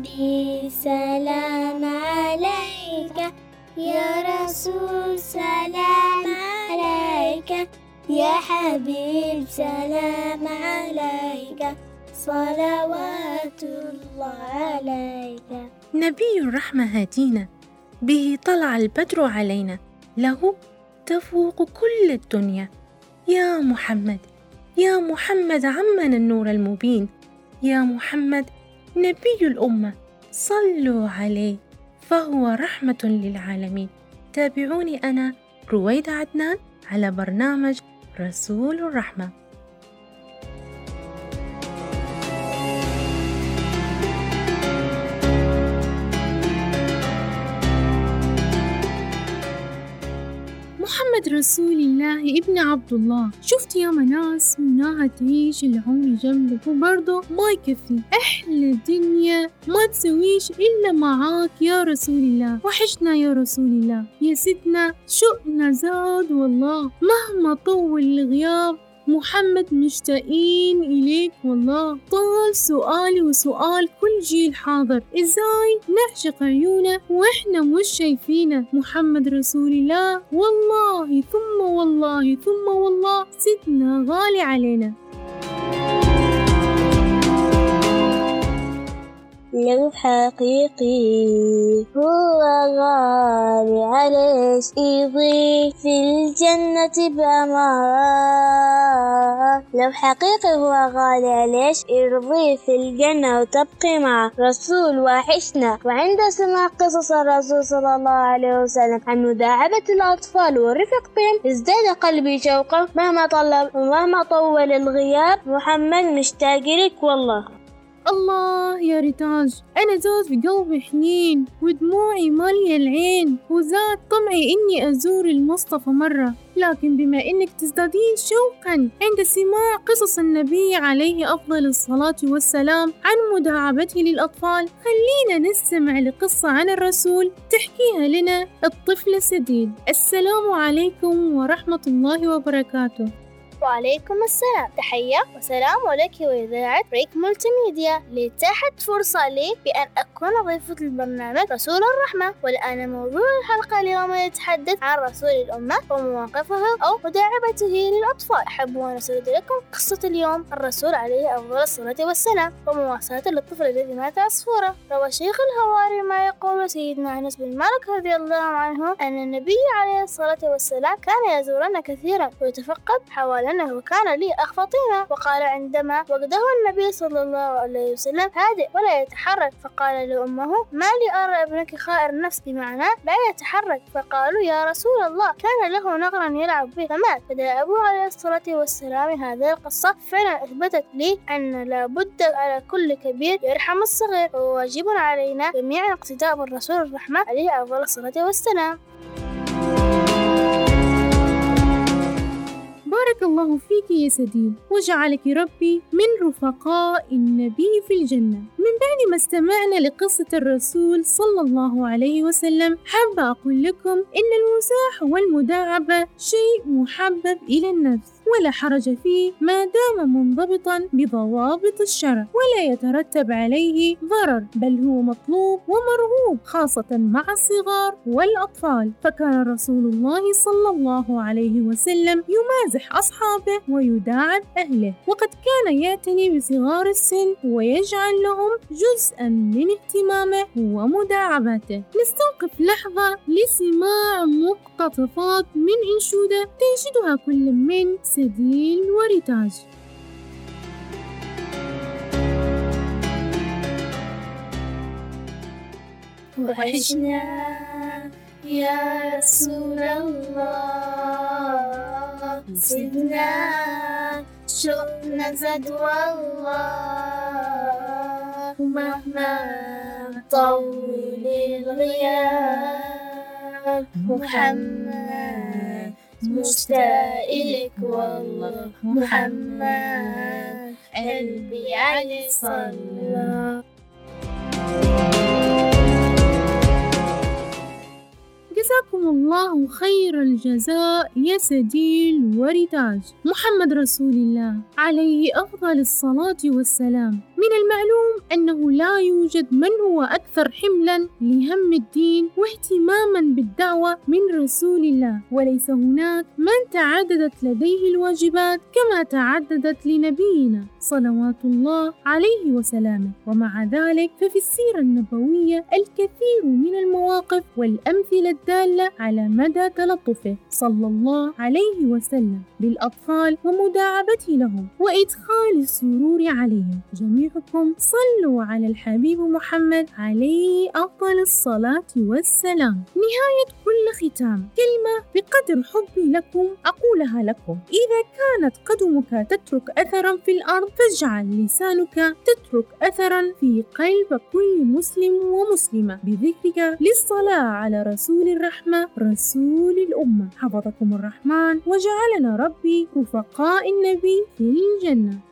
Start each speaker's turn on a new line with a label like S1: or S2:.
S1: محمدي سلام عليك. يا رسول سلام عليك. يا حبيب سلام عليك. صلوات الله عليك.
S2: نبي الرحمة هدينا به طلع البدر علينا. له تفوق كل الدنيا. يا محمد يا محمد عمنا النور المبين. يا محمد نبي الأمة صلوا عليه فهو رحمة للعالمين. تابعوني أنا رويدة عدنان على برنامج رسول الرحمة. محمد رسول الله ابن عبد الله شفت يا ناس مناها تعيش العمر جنبك وبرضه ما يكفي. أحلى دنيا ما تسويش إلا معاك يا رسول الله. وحشنا يا رسول الله. يا ستنا شوقنا زاد والله. مهما طول الغياب محمد مشتاقين إليك والله. طال سؤالي وسؤال كل جيل حاضر. إزاي نعشق عيونه وإحنا مش شايفينه؟ محمد رسول الله والله ثم والله ثم والله سيدنا غالي علينا.
S1: حقيقي. هو غالي عليش يضيف في الجنة بأمان لو حقيقي هو غالي عليش يرضي في الجنة وتبقي مع رسول واحشنا وعند سماع قصص الرسول صلى الله عليه وسلم عن مداعبة الأطفال والرفق بهم ازداد قلبي شوقا مهما طلب ومهما طول الغياب. محمد مشتاق لك والله.
S2: الله يا ريتاج أنا زاد في قلبي حنين ودموعي مالية العين وزاد طمعي إني أزور المصطفى مرة. لكن بما إنك تزدادين شوقا عند سماع قصص النبي عليه أفضل الصلاة والسلام عن مداعبته للأطفال خلينا نستمع لقصة عن الرسول تحكيها لنا الطفلة سديد السلام عليكم ورحمة الله وبركاته.
S3: وعليكم السلام. تحية وسلام لك وإذاعة ريك مولتي ميديا لتحت فرصة لي بأن أكون ضيفة البرنامج رسول الرحمة. والآن موضوع الحلقة اليوم يتحدث عن رسول الأمة ومواقفه أو مداعبته للأطفال. أحب أن أسرد لكم قصة اليوم. الرسول عليه أفضل الصلاة والسلام ومواصلة للطفل الذي مات عصفورا. روى شيخ الهواري ما يقول سيدنا أنس بن مالك رضي الله عنه أن النبي عليه الصلاة والسلام كان يزورنا كثيرا ويتفقد حوالي أنه كان لي أخ فطيمة وقال عندما وقده النبي صلى الله عليه وسلم هادئ ولا يتحرك فقال لأمه ما لي أرى ابنك خائر نفس بمعنى لا يتحرك. فقالوا يا رسول الله كان له نغرا يلعب به. فمات. فدا أبوه عليه الصلاة والسلام هذه القصة. فعلا أثبتت لي أن لابد على كل كبير يرحم الصغير وواجب علينا جميعا اقتداء بالرسول الرحمة عليه أفضل الصلاة والسلام.
S2: الله فيك يا سديد. وجعلك ربي من رفقاء النبي في الجنة. من بعد ما استمعنا لقصة الرسول صلى الله عليه وسلم حابة أقول لكم إن المزاح والمداعبة شيء محبب إلى النفس. ولا حرج فيه ما دام منضبطا بضوابط الشرع ولا يترتب عليه ضرر بل هو مطلوب ومرغوب خاصة مع الصغار والأطفال. فكان رسول الله صلى الله عليه وسلم يمازح أصحابه ويداعب أهله. وقد كان يعتني بصغار السن ويجعل لهم جزءا من اهتمامه ومداعبته نستوقف لحظة لسماع مقتطفات من أنشودة تنشدها كل من سديل وريتاج
S1: وحشنا يا رسول الله سيدنا شوقنا زاد والله ومهما طول الغياب محمد مشتاق لك والله محمد. قلبي عليه صلى.
S2: جزاكم الله خير الجزاء يا سديل وريتاج محمد رسول الله عليه أفضل الصلاة والسلام. من المعلوم أنه لا يوجد من هو أكثر حملا لهم الدين واهتماما بالدعوة من رسول الله وليس هناك من تعددت لديه الواجبات كما تعددت لنبينا صلوات الله عليه وسلامه. ومع ذلك ففي السيرة النبوية الكثير من المواقف والأمثلة الدالة على مدى تلطفه صلى الله عليه وسلم بالأطفال ومداعبته لهم وإدخال السرور عليهم. جميعكم صلوا على الحبيب محمد عليه أفضل الصلاة والسلام. نهاية كل ختام. كلمة بقدر حبي لكم أقولها لكم. إذا كانت قدمك تترك أثرا في الأرض فاجعل لسانك تترك أثرا في قلب كل مسلم ومسلمة. بذكرك للصلاة على رسول الرحمة رسول الأمة. حفظكم الرحمن وجعلنا ربي رفقاء النبي في الجنة.